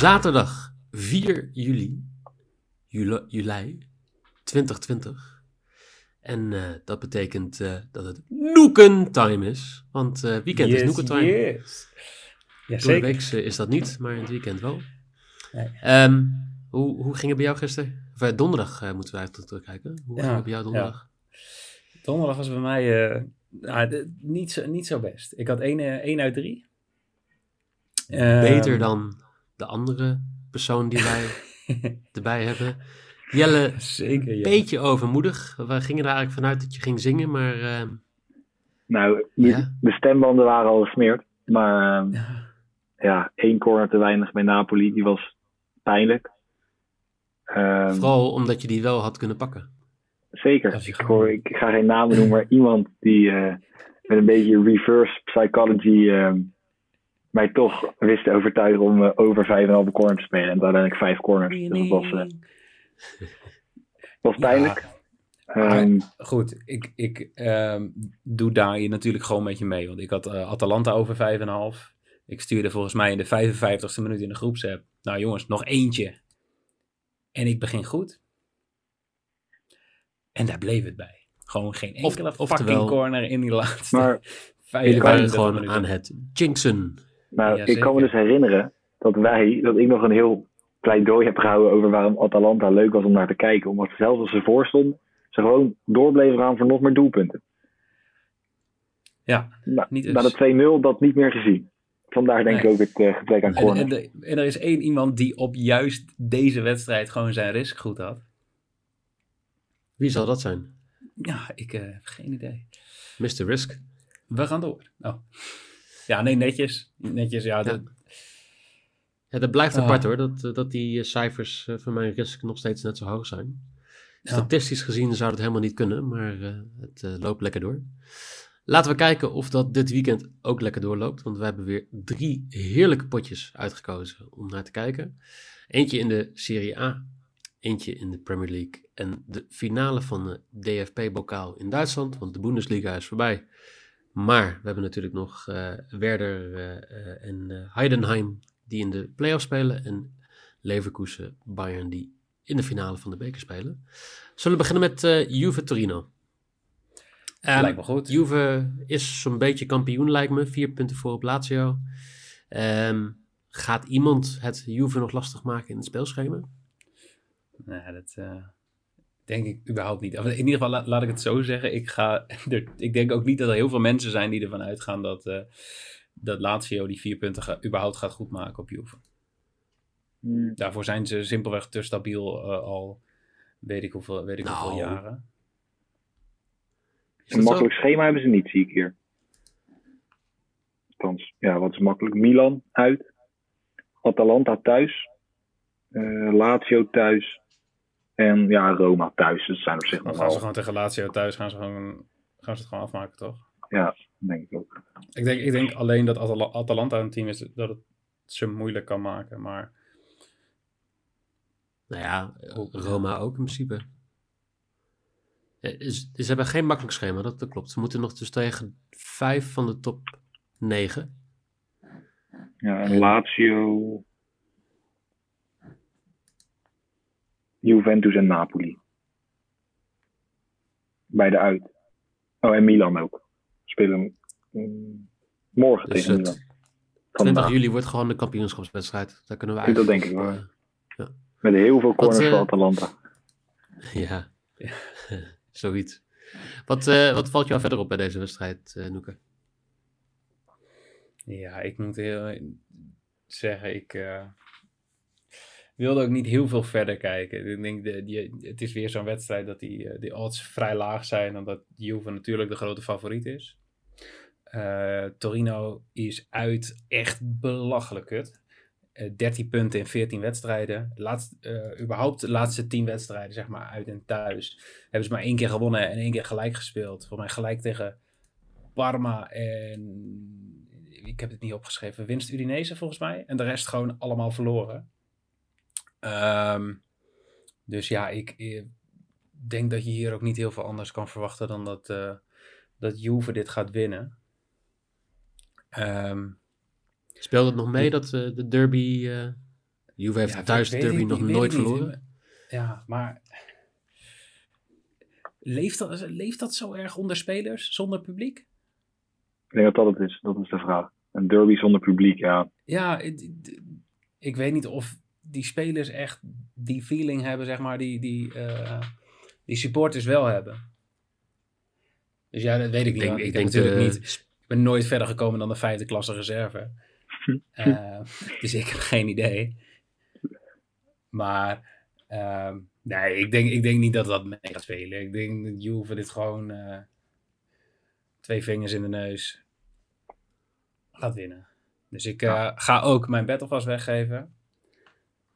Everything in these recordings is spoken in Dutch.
Zaterdag 4 juli, juli, juli 2020. En uh, dat betekent uh, dat het Noeken time is. Want uh, weekend yes, is Noeken time. Yes. Ja, Door de week is dat niet, maar in het weekend wel. Nee. Um, hoe, hoe ging het bij jou gisteren? Of donderdag moeten we eigenlijk terugkijken. Hoe ja, ging het bij jou donderdag? Ja. Donderdag was bij mij nou, niet, zo, niet zo best. Ik had 1 uit 3. Beter um, dan de andere persoon die wij erbij hebben. Jelle, Zeker, een beetje overmoedig. We gingen er eigenlijk vanuit dat je ging zingen, maar... Uh, nou, ja. de stembanden waren al gesmeerd. Maar uh, ja. ja, één corner te weinig bij Napoli, die was pijnlijk. Um, Vooral omdat je die wel had kunnen pakken. Zeker. Ik, hoor, ik ga geen namen noemen, maar iemand die uh, met een beetje reverse psychology mij toch wist te overtuigen om uh, over 5,5 corners te spelen. En uiteindelijk vijf corners. Nee, nee. Dus dat was, uh, was pijnlijk. Ja. Um, goed, ik, ik um, doe daar je natuurlijk gewoon met je mee. Want ik had uh, Atalanta over 5,5. Ik stuurde volgens mij in de 55ste minuut in de groepsapp. Nou jongens, nog eentje. En ik begin goed. En daar bleef het bij. Gewoon geen enkele of, fucking oftewel, corner in die laatste. Maar jullie waren gewoon minuten. aan het jinxen. Nou, ja, ik kan me dus herinneren dat wij, dat ik nog een heel pleidooi heb gehouden over waarom Atalanta leuk was om naar te kijken. Omdat zelfs als ze voorstonden, ze gewoon doorbleven gaan voor nog meer doelpunten. Ja, nou, niet. Na de 2-0 dat niet meer gezien. Vandaar denk nee. ik ook het uh, gebrek aan corner. En, en, er is één iemand die op juist deze wedstrijd gewoon zijn risk goed had. Wie zal dat zijn? Ja, ik uh, heb geen idee. Mr. Risk. We gaan door. Oh. Ja, nee, netjes. Netjes, ja. Dat, ja, dat blijft oh. apart hoor, dat, dat die cijfers uh, van mijn risk nog steeds net zo hoog zijn. Ja. Statistisch gezien zou het helemaal niet kunnen, maar uh, het uh, loopt lekker door. Laten we kijken of dat dit weekend ook lekker doorloopt, want we hebben weer drie heerlijke potjes uitgekozen om naar te kijken. Eentje in de Serie A, eentje in de Premier League en de finale van de DFP-bokaal in Duitsland, want de Bundesliga is voorbij. Maar we hebben natuurlijk nog uh, Werder uh, en Heidenheim die in de play-off spelen. En Leverkusen, Bayern die in de finale van de beker spelen. Zullen we beginnen met Juve Torino. Um, lijkt me goed. Juve is zo'n beetje kampioen lijkt me. Vier punten voor op Lazio. Um, gaat iemand het Juve nog lastig maken in het speelschema? Nou, dat denk ik überhaupt niet. In ieder geval, laat, laat ik het zo zeggen. Ik, ga, er, ik denk ook niet dat er heel veel mensen zijn die ervan uitgaan dat, uh, dat Lazio die vier punten ga, überhaupt gaat goedmaken op Juve. Hmm. Daarvoor zijn ze simpelweg te stabiel uh, al weet ik hoeveel, weet ik nou. hoeveel jaren. Een makkelijk zo? schema hebben ze niet, zie ik hier. Althans, ja, wat is makkelijk? Milan uit. Atalanta thuis. Uh, Lazio thuis. En ja, Roma thuis. Dus zijn op zich nog gaan ze gewoon tegen Lazio thuis gaan ze, gewoon, gaan ze het gewoon afmaken, toch? Ja, denk ik ook. Ik denk, ik denk alleen dat Atal Atalanta een team is dat het ze moeilijk kan maken, maar... Nou ja, Roma ook in principe. Is, ze hebben geen makkelijk schema, dat, dat klopt. Ze moeten nog dus tegen vijf van de top negen. Ja, en Lazio, Juventus en Napoli. Bij de uit. Oh, en Milan ook. Spelen um, morgen dus tegen Milan. 20 juli wordt gewoon de kampioenschapswedstrijd. Daar kunnen we eigenlijk... Dat denk ik wel. Uh, ja. Met heel veel corners voor uh, Atalanta. Ja, zoiets. Wat, uh, wat valt jou verder op bij deze wedstrijd, uh, Noeke? Ja, ik moet heel zeggen, ik, wilde ook niet heel veel verder kijken. Ik denk, de, die, het is weer zo'n wedstrijd dat die, die odds vrij laag zijn. Omdat Juve natuurlijk de grote favoriet is. Torino is uit echt belachelijk kut. 13 punten in 14 wedstrijden. Laatst, überhaupt de laatste 10 wedstrijden, zeg maar, uit en thuis. Hebben ze maar één keer gewonnen en één keer gelijk gespeeld. Volgens mij gelijk tegen Parma en ik heb het niet opgeschreven, winst Udinese volgens mij. En de rest gewoon allemaal verloren. Ehm, dus ja, ik, ik, denk dat je hier ook niet heel veel anders kan verwachten dan dat, uh, dat Juve dit gaat winnen. Um, Speelt het nog mee dat uh, de derby... Uh, Juve heeft ja, thuis de derby nog nooit verloren. Ja, maar... Leeft dat, leeft dat zo erg onder spelers, zonder publiek? Ik denk dat dat het is. Dat is de vraag. Een derby zonder publiek, ja. Ja, ik, ik weet niet of die spelers echt die feeling hebben, zeg maar, die, die, uh, die supporters wel hebben. Dus ja, dat weet ik, niet. Denk, ik denk natuurlijk niet. Ik ben nooit verder gekomen dan de vijfde klasse reserve. uh, dus ik heb geen idee. Maar uh, nee, ik denk, ik denk niet dat dat mee gaat spelen. Ik denk dat Juve dit gewoon uh, twee vingers in de neus gaat winnen. Dus ik ga ook mijn alvast weggeven.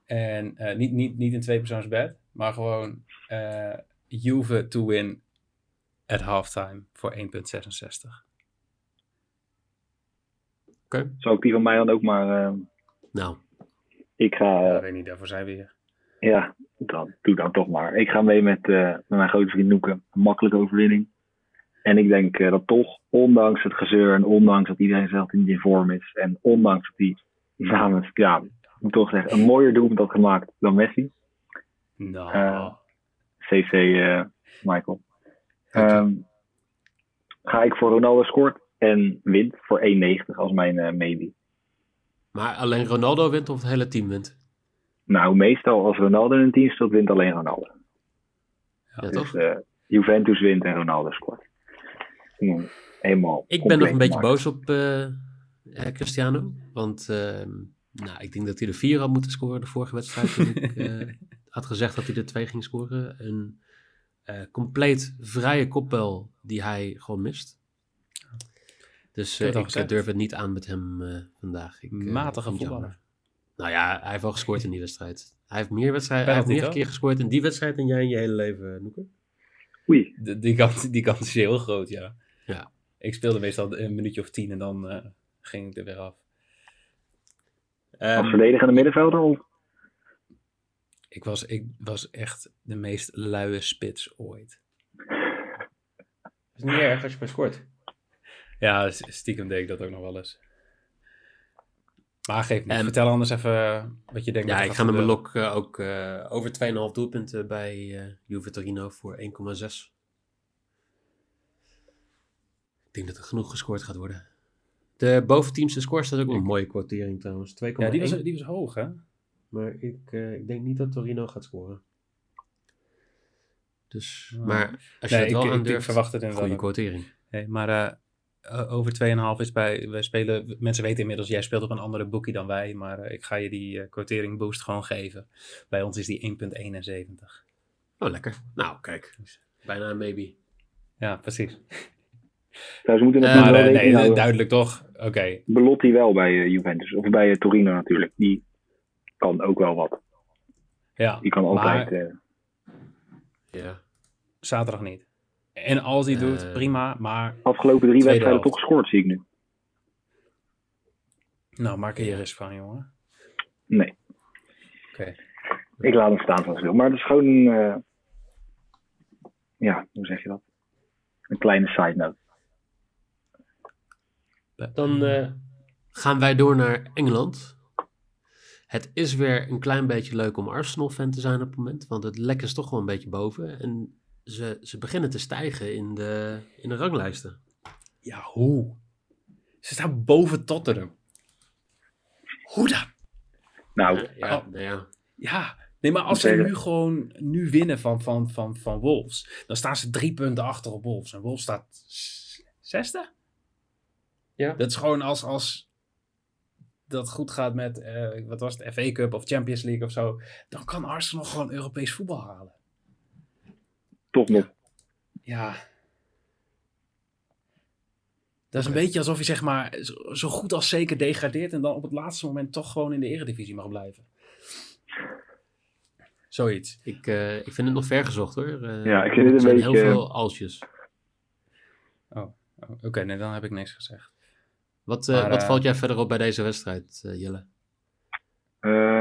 En uh, niet, niet, niet in twee persoons bed, maar gewoon uh, Juve to win at halftime voor 1,66. Oké. Okay. Zou ik die van mij dan ook maar... nou. Ik ga... Ja, weet niet, daarvoor zijn we hier. Ja, dan, doe dan toch maar. Ik ga mee met, met mijn grote vriend Noeke. Een makkelijke overwinning. En ik denk uh, dat toch, ondanks het gezeur en ondanks dat iedereen zelf niet in vorm is. En ondanks dat hij namens, ja, moet toch zeggen, een mooier doelpunt had gemaakt dan Messi. Nou. Uh, CC uh, Michael. Um, ga ik voor Ronaldo scoort en wint voor 1,90 als mijn uh, maybe. Maar alleen Ronaldo wint of het hele team wint? Nou, meestal als Ronaldo in een team speelt, wint alleen Ronaldo. Ja, dus, toch? Juventus wint en Ronaldo scoort helemaal. Ik ben nog een beetje boos op uh, Cristiano. Want uh, nou, ik denk dat hij er vier had moeten scoren de vorige wedstrijd. Toen ik uh, had gezegd dat hij er twee ging scoren. Een compleet vrije kopbel die hij gewoon mist. Dus ik durf het niet aan met hem vandaag. Ik, Matige voetballer. Nou ja, hij heeft wel gescoord in die wedstrijd. Hij heeft meer, wedstrijden, hij heeft meer keer gescoord in die wedstrijd dan jij in je hele leven, Noeke. Oei. De, die, kant, die kant is heel groot, ja. Ja. Ik speelde meestal een minuutje of tien en dan uh, ging ik er weer af. Um, Als verdedigende middenvelder? Of? Ik was, ik was echt de meest luie spits ooit. is niet erg als je maar scoort. Ja, stiekem deed ik dat ook nog wel eens. Maar geef me, vertel anders even wat je denkt. Ja, ik ga met mijn lok uh, ook uh, over 2,5 doelpunten bij uh, Juve Torino voor 1,6. Ik denk dat er genoeg gescoord gaat worden. De boventeamse score staat ook wel een mooie kwartering trouwens. 2,1. Ja, die was, die was hoog hè? Maar ik, uh, ik denk niet dat Torino gaat scoren. Dus, maar als je nee, het wel ik, aandurft, ik verwacht het een goede quotering. Hey, maar uh, over 2,5 is bij, wij spelen, mensen weten inmiddels, jij speelt op een andere boekie dan wij, maar uh, ik ga je die uh, quotering boost gewoon geven. Bij ons is die 1,71. Oh, lekker. Nou, kijk. Bijna een maybe. Ja, precies. Nou, ze moeten het uh, maar, nee, houden. duidelijk toch? Oké. Okay. Belotti wel bij uh, Juventus. Of bij uh, Torino natuurlijk. Die kan ook wel wat. Ja. Die kan altijd... Maar... ja. Zaterdag niet. En als hij doet, prima, maar... Afgelopen drie wedstrijden toch gescoord, zie ik nu. Nou, maak er je rust van, jongen. Nee. Oké. Okay. Ik laat hem staan zoals wil. Maar het is gewoon een... ja, hoe zeg je dat? Een kleine side note. Dan uh, gaan wij door naar Engeland. Het is weer een klein beetje leuk om Arsenal-fan te zijn op het moment, want het lek is toch wel een beetje boven. En ze, ze beginnen te stijgen in de, in de ranglijsten. Ja, hoe? Ze staan boven Tottenham. Hoe dan? Nou, ja, ja, oh. ja. ja. Nee, maar als ze nu gewoon nu winnen van, van, van, van Wolves, dan staan ze drie punten achter op Wolves. En Wolves staat zesde? Ja. Dat is gewoon als, als dat goed gaat met, uh, wat was het, FA Cup of Champions League of zo, dan kan Arsenal gewoon Europees voetbal halen. Toch nog. Ja. Dat is een beetje alsof je zeg maar zo goed als zeker degradeert en dan op het laatste moment toch gewoon in de eredivisie mag blijven. Zoiets. Ik, uh, ik vind het nog ver gezocht hoor. Uh, ja, ik vind het een beetje... heel veel alsjes. Oh, oh oké, nee, dan heb ik niks gezegd. Wat, uh, maar, wat valt jij verder op bij deze wedstrijd, Jelle?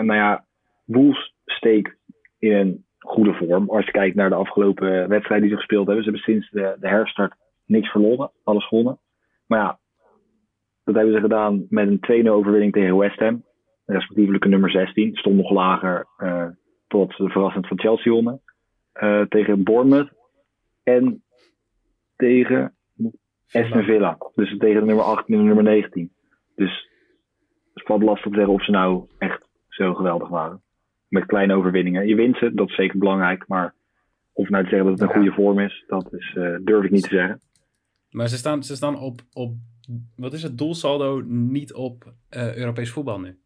nou ja, Wolves steekt in een goede vorm. Als je kijkt naar de afgelopen wedstrijden die ze gespeeld hebben. Ze hebben sinds de, de herstart niks verloren, alles gewonnen. Maar ja, dat hebben ze gedaan met een 2-0 overwinning tegen West Ham. Respectievelijk nummer 16. Stond nog lager uh, tot de verrassend van Chelsea wonnen. Uh, tegen Bournemouth. En tegen Aston Villa. Dus tegen de nummer 18 en de nummer 19. Dus het valt lastig te zeggen of ze nou echt zo geweldig waren. Met kleine overwinningen. Je wint ze, dat is zeker belangrijk. Maar of nou te zeggen dat het een goede vorm is, dat is, uh, durf ik niet te zeggen. Maar ze staan, ze staan op, op, wat is het doelsaldo, niet op uh, Europees voetbal nu.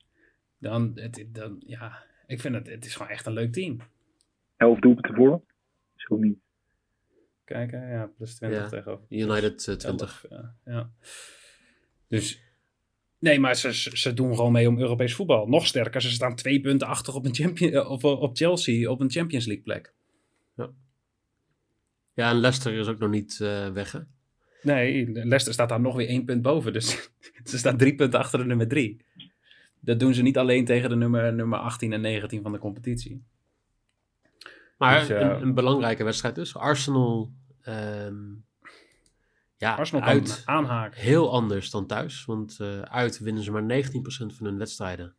Dan, het, dan, ja, ik vind het, het is gewoon echt een leuk team. Elf doelpunten voor, is ook niet. Kijken, ja, plus 20 ja, tegenover. United uh, 20. ja, ja. Dus, nee, maar ze, ze doen gewoon mee om Europees voetbal. Nog sterker, ze staan twee punten achter op, een champion, of, op Chelsea op een Champions League plek. Ja. Ja, en Leicester is ook nog niet uh, weg, hè? Nee, Leicester staat daar nog weer één punt boven. Dus ze staan drie punten achter de nummer drie. Dat doen ze niet alleen tegen de nummer, nummer 18 en 19 van de competitie. Maar dus, uh, een, een, belangrijke wedstrijd dus. Arsenal, um, ja, Arsenal uit aanhaken. Heel anders dan thuis. Want uh, uit winnen ze maar 19% van hun wedstrijden.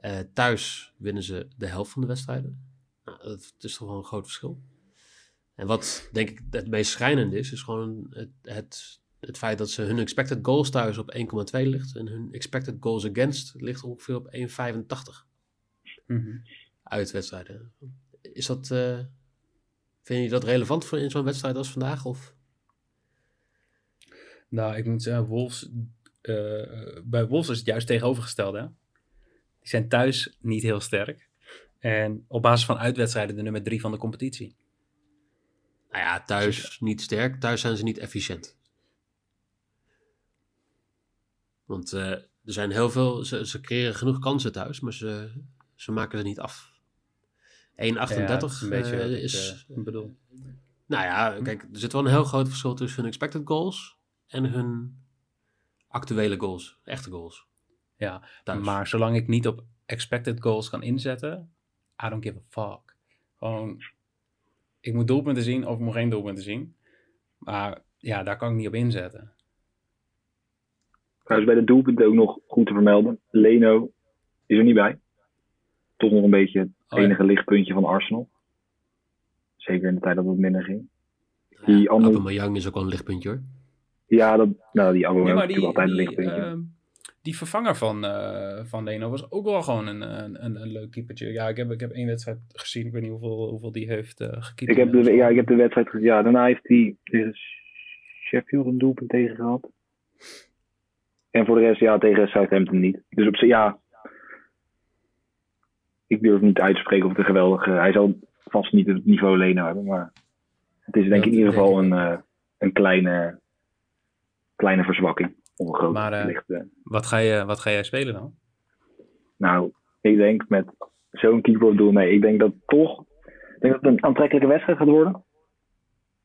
Uh, thuis winnen ze de helft van de wedstrijden. Nou, dat is toch wel een groot verschil. En wat denk ik het meest schrijnend is, is gewoon het, het, het feit dat ze hun expected goals thuis op 1,2 ligt. En hun expected goals against ligt ongeveer op 1,85. Mm Uit wedstrijden. Is dat, uh, vind je dat relevant voor in zo'n wedstrijd als vandaag? Of? Nou, ik moet zeggen, Wolves, uh, bij Wolves is het juist tegenovergesteld. Hè? Die zijn thuis niet heel sterk. En op basis van uitwedstrijden de nummer drie van de competitie. Nou ja, thuis niet sterk. Thuis zijn ze niet efficiënt. Want uh, er zijn heel veel, ze, ze creëren genoeg kansen thuis, maar ze, ze maken ze niet af. 1,38 ja, een beetje uh, is. Ik uh, bedoel. Nou ja, kijk, er zit wel een heel groot verschil tussen hun expected goals en hun actuele goals, echte goals. Ja, thuis. maar zolang ik niet op expected goals kan inzetten, I don't give a fuck. Gewoon ik moet doelpunten zien of ik moet geen doelpunten zien. Maar ja, daar kan ik niet op inzetten. Trouwens, bij de doelpunten ook nog goed te vermelden. Leno is er niet bij. Toch nog een beetje het oh, enige ja. lichtpuntje van Arsenal. Zeker in de tijd dat het minder ging. Die ja, andere... Aubameyang is ook wel een lichtpuntje hoor. Ja, dat, nou, die Aubameyang ja, is altijd een lichtpuntje. Uh, die vervanger van, uh, van Leno was ook wel gewoon een, een, een, een leuk keepertje. Ja, ik heb, ik heb één wedstrijd gezien. Ik weet niet hoeveel, hoeveel die heeft uh, gekiept. Ik heb de, ja, ik heb de wedstrijd gezien. Ja, daarna heeft hij tegen Sheffield een doelpunt tegen gehad. En voor de rest, ja, tegen Southampton niet. Dus op zich, ja. Ik durf niet uit te spreken of het een geweldige... Hij zal vast niet het niveau Leno hebben, maar... Het is denk ik in ieder geval een, uh, een kleine, kleine verzwakking maar uh, wat, ga je, wat ga jij spelen dan? Nou, ik denk met zo'n keeper op doel, nee, ik denk dat toch ik denk dat het een aantrekkelijke wedstrijd gaat worden.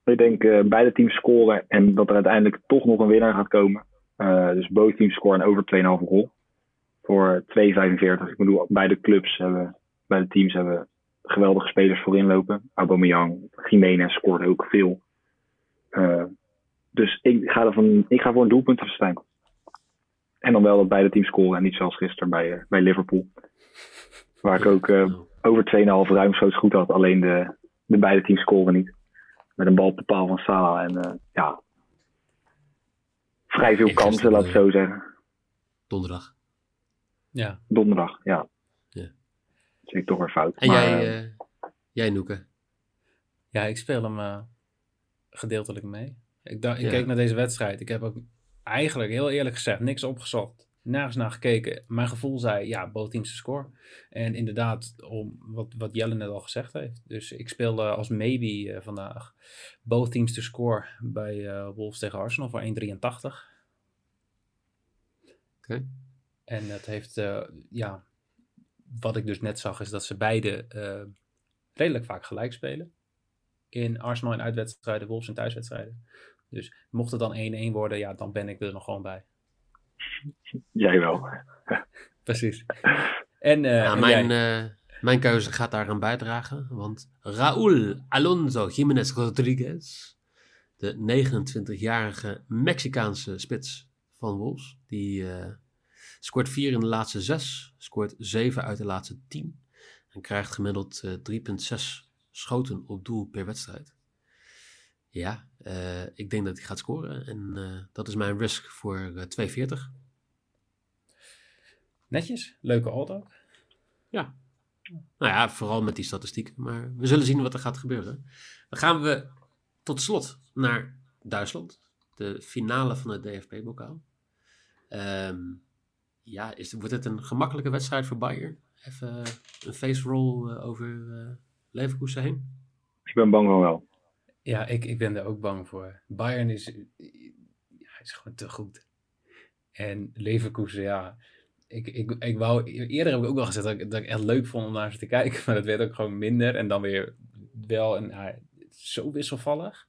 Ik denk uh, beide teams scoren en dat er uiteindelijk toch nog een winnaar gaat komen. Uh, dus both teams scoren over 2,5 goal. Voor 2,45. Ik bedoel, beide clubs hebben, beide teams hebben geweldige spelers voor inlopen. Aubameyang, Jiménez scoort ook veel. Uh, dus ik ga, ervan, ik ga voor een doelpuntenverstijn. En dan wel dat beide teams scoren en niet zoals gisteren bij, uh, bij Liverpool. Waar ik ook uh, over 2,5 ruimschoots goed had. Alleen de, de beide teams scoren niet. Met een bal op de paal van Salah. En ja, vrij veel kansen, laat ik zo zeggen. Donderdag. Ja. Donderdag, ja. ja. Dat vind ik toch weer fout. En maar, jij, jij Noeke? Ja, ik speel hem gedeeltelijk mee. Ik, dacht, ik keek naar deze wedstrijd. Ik heb ook eigenlijk, heel eerlijk gezegd, niks opgezocht. Nergens naar gekeken. Mijn gevoel zei, ja, both teams te score. En inderdaad, om wat, wat Jelle net al gezegd heeft. Dus ik speelde als maybe uh, vandaag both teams to score bij uh, Wolves tegen Arsenal voor 1,83. Oké. En dat heeft, uh, ja, wat ik dus net zag, is dat ze beide uh, redelijk vaak gelijk spelen. In Arsenal en uitwedstrijden, Wolves en thuiswedstrijden. Dus mocht het dan 1-1 worden, ja, dan ben ik er nog gewoon bij. Jij wel. Precies. En, uh, ja, en mijn, uh, mijn keuze gaat daaraan bijdragen. Want Raúl Alonso Jiménez Rodriguez, de 29-jarige Mexicaanse spits van Wolves, die uh, scoort 4 in de laatste 6, scoort 7 uit de laatste 10 en krijgt gemiddeld 3,6 schoten op doel per wedstrijd. Ja, uh, ik denk dat hij gaat scoren. En uh, dat is mijn risk voor uh, 2,40. Netjes, leuke alt ook. Ja. Nou ja, vooral met die statistieken. Maar we zullen zien wat er gaat gebeuren. Dan gaan we tot slot naar Duitsland. De finale van het DFB-bokaal. Um, ja, is, wordt het een gemakkelijke wedstrijd voor Bayern? Even een face roll over Leverkusen heen? Ik ben bang van wel. Ja, ik, ik ben er ook bang voor. Bayern is, ja, is gewoon te goed. En Leverkusen, ja. Ik, ik, ik wou, eerder heb ik ook wel gezegd dat ik, dat ik echt leuk vond om naar ze te kijken. Maar dat werd ook gewoon minder. En dan weer wel een, zo wisselvallig.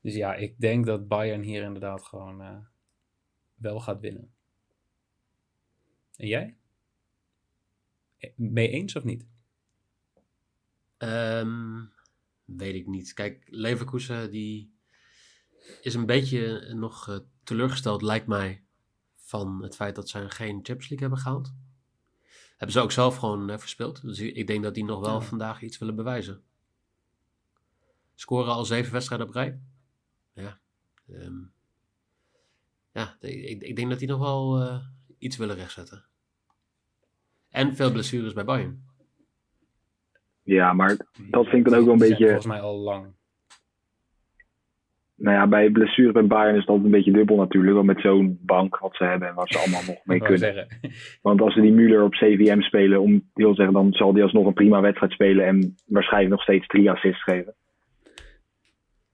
Dus ja, ik denk dat Bayern hier inderdaad gewoon uh, wel gaat winnen. En jij? Mee eens of niet? Um, weet ik niet. Kijk, Leverkusen die is een beetje nog uh, teleurgesteld, lijkt mij, van het feit dat ze geen Champions League hebben gehaald. Hebben ze ook zelf gewoon uh, verspeeld. Dus ik denk dat die nog wel ja. vandaag iets willen bewijzen. Scoren al zeven wedstrijden op rij. Ja. Um, ja, ik, ik, denk dat die nog wel uh, iets willen rechtzetten. En veel blessures bij Bayern. Ja, maar dat vind ik dan ook wel een beetje... Volgens mij al lang. Nou ja, bij blessures bij Bayern is dat een beetje dubbel natuurlijk. Want met zo'n bank wat ze hebben en waar ze allemaal nog mee kunnen. Zeggen. Want als ze die Müller op CVM spelen, om, wil zeggen, dan zal die alsnog een prima wedstrijd spelen en waarschijnlijk nog steeds drie assists geven.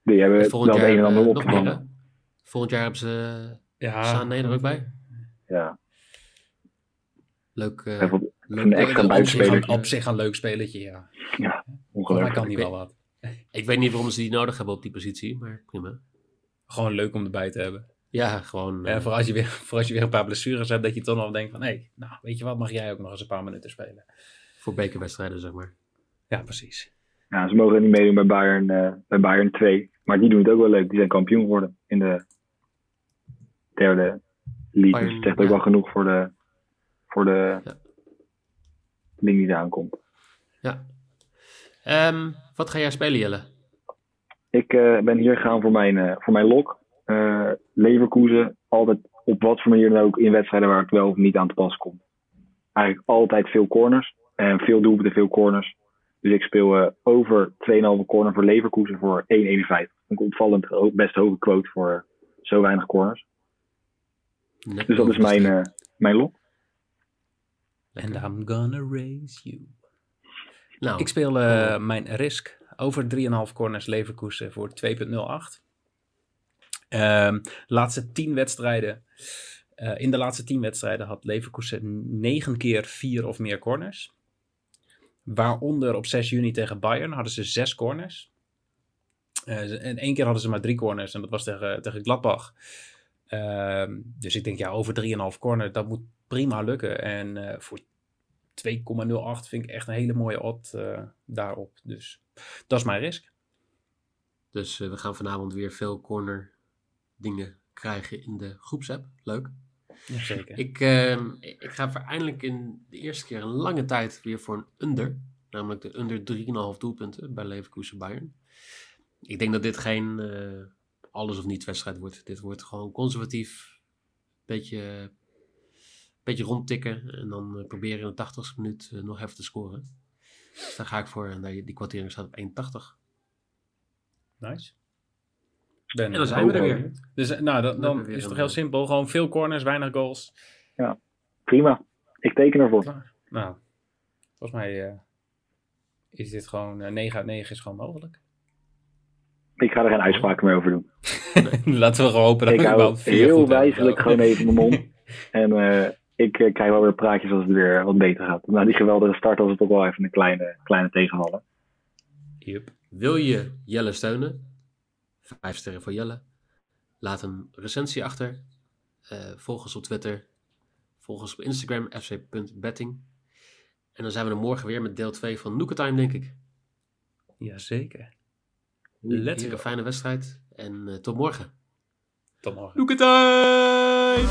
Die hebben wel het een en ander op. Volgend jaar hebben ze ja. Sané er ook bij. Ja. Leuk. Uh, Even, een extra buitenspeler. Op zich een leuk spelletje, ja. Ja, ongelooflijk. kan die wel wat. Ik weet niet waarom ze die nodig hebben op die positie, maar prima. Gewoon leuk om erbij te hebben. Ja, gewoon. Ja, voor, als je weer, voor als je weer een paar blessures hebt, dat je toch nog denkt van... hé, hey, nou, weet je wat, mag jij ook nog eens een paar minuten spelen. Voor bekerwedstrijden, zeg maar. Ja, precies. Ja, ze mogen niet meedoen bij Bayern, uh, bij Bayern 2. Maar die doen het ook wel leuk. Die zijn kampioen geworden in de derde league. Bayern, dus het zegt ook ja. wel genoeg voor de, voor de ja. ding die eraan komt. Ja. Um, wat ga jij spelen, Jelle? Ik uh, ben hier gegaan voor mijn, uh, voor mijn lok. Uh, Leverkusen, altijd op wat voor manier dan ook in wedstrijden waar ik wel of niet aan te pas kom. Eigenlijk altijd veel corners. En veel doelpunten, veel corners. Dus ik speel over 2,5 corner voor Leverkusen voor 1,51. Een opvallend best hoge quote voor zo weinig corners. Net dus dat is mijn, mijn lok. And I'm gonna raise you. Nou, ik speel uh, mijn risk over 3,5 corners Leverkusen voor 2,08. Um, laatste 10 wedstrijden. Uh, in de laatste 10 wedstrijden had Leverkusen 9 keer 4 of meer corners. Waaronder op 6 juni tegen Bayern hadden ze 6 corners. Uh, en één keer hadden ze maar 3 corners en dat was tegen, tegen Gladbach. Uh, dus ik denk ja, over 3,5 corner, dat moet prima lukken. En uh, voor 2,08 vind ik echt een hele mooie odd uh, daarop. Dus dat is mijn risk. Dus uh, we gaan vanavond weer veel corner dingen krijgen in de groepsapp. Leuk. Jazeker. Ik, uh, ik ga voor eindelijk in de eerste keer een lange tijd weer voor een under. Namelijk de under 3,5 doelpunten bij Leverkusen Bayern. Ik denk dat dit geen alles of niets wedstrijd wordt. Dit wordt gewoon conservatief. Beetje beetje rondtikken en dan uh, proberen in de 80ste minuut uh, nog even te scoren. Dus daar ga ik voor en die kwartering staat op 1,80. Nice. Ben, en dan zijn we er weer. Dus nou, dan, dan is het toch heel simpel. Gewoon veel corners, weinig goals. Ja, prima. Ik teken ervoor. Nou, nou volgens mij uh, is dit gewoon uh, 9 uit 9 is gewoon mogelijk. Ik ga er geen uitspraken meer over doen. Laten we gewoon hopen dat ik hou heel wijzelijk gewoon even mijn mond. En uh, ik krijg wel weer praatjes als het weer wat beter gaat. Na die geweldige start was het ook wel even een kleine, kleine tegenvallen. Yep. Wil je Jelle steunen? Vijf sterren voor Jelle. Laat een recensie achter. volg ons op Twitter. Volg ons op Instagram, fc.betting. En dan zijn we er morgen weer met deel 2 van Nooka Time, denk ik. Jazeker. Let's Een fijne wedstrijd. En uh, tot morgen. Tot morgen. Nooka Time!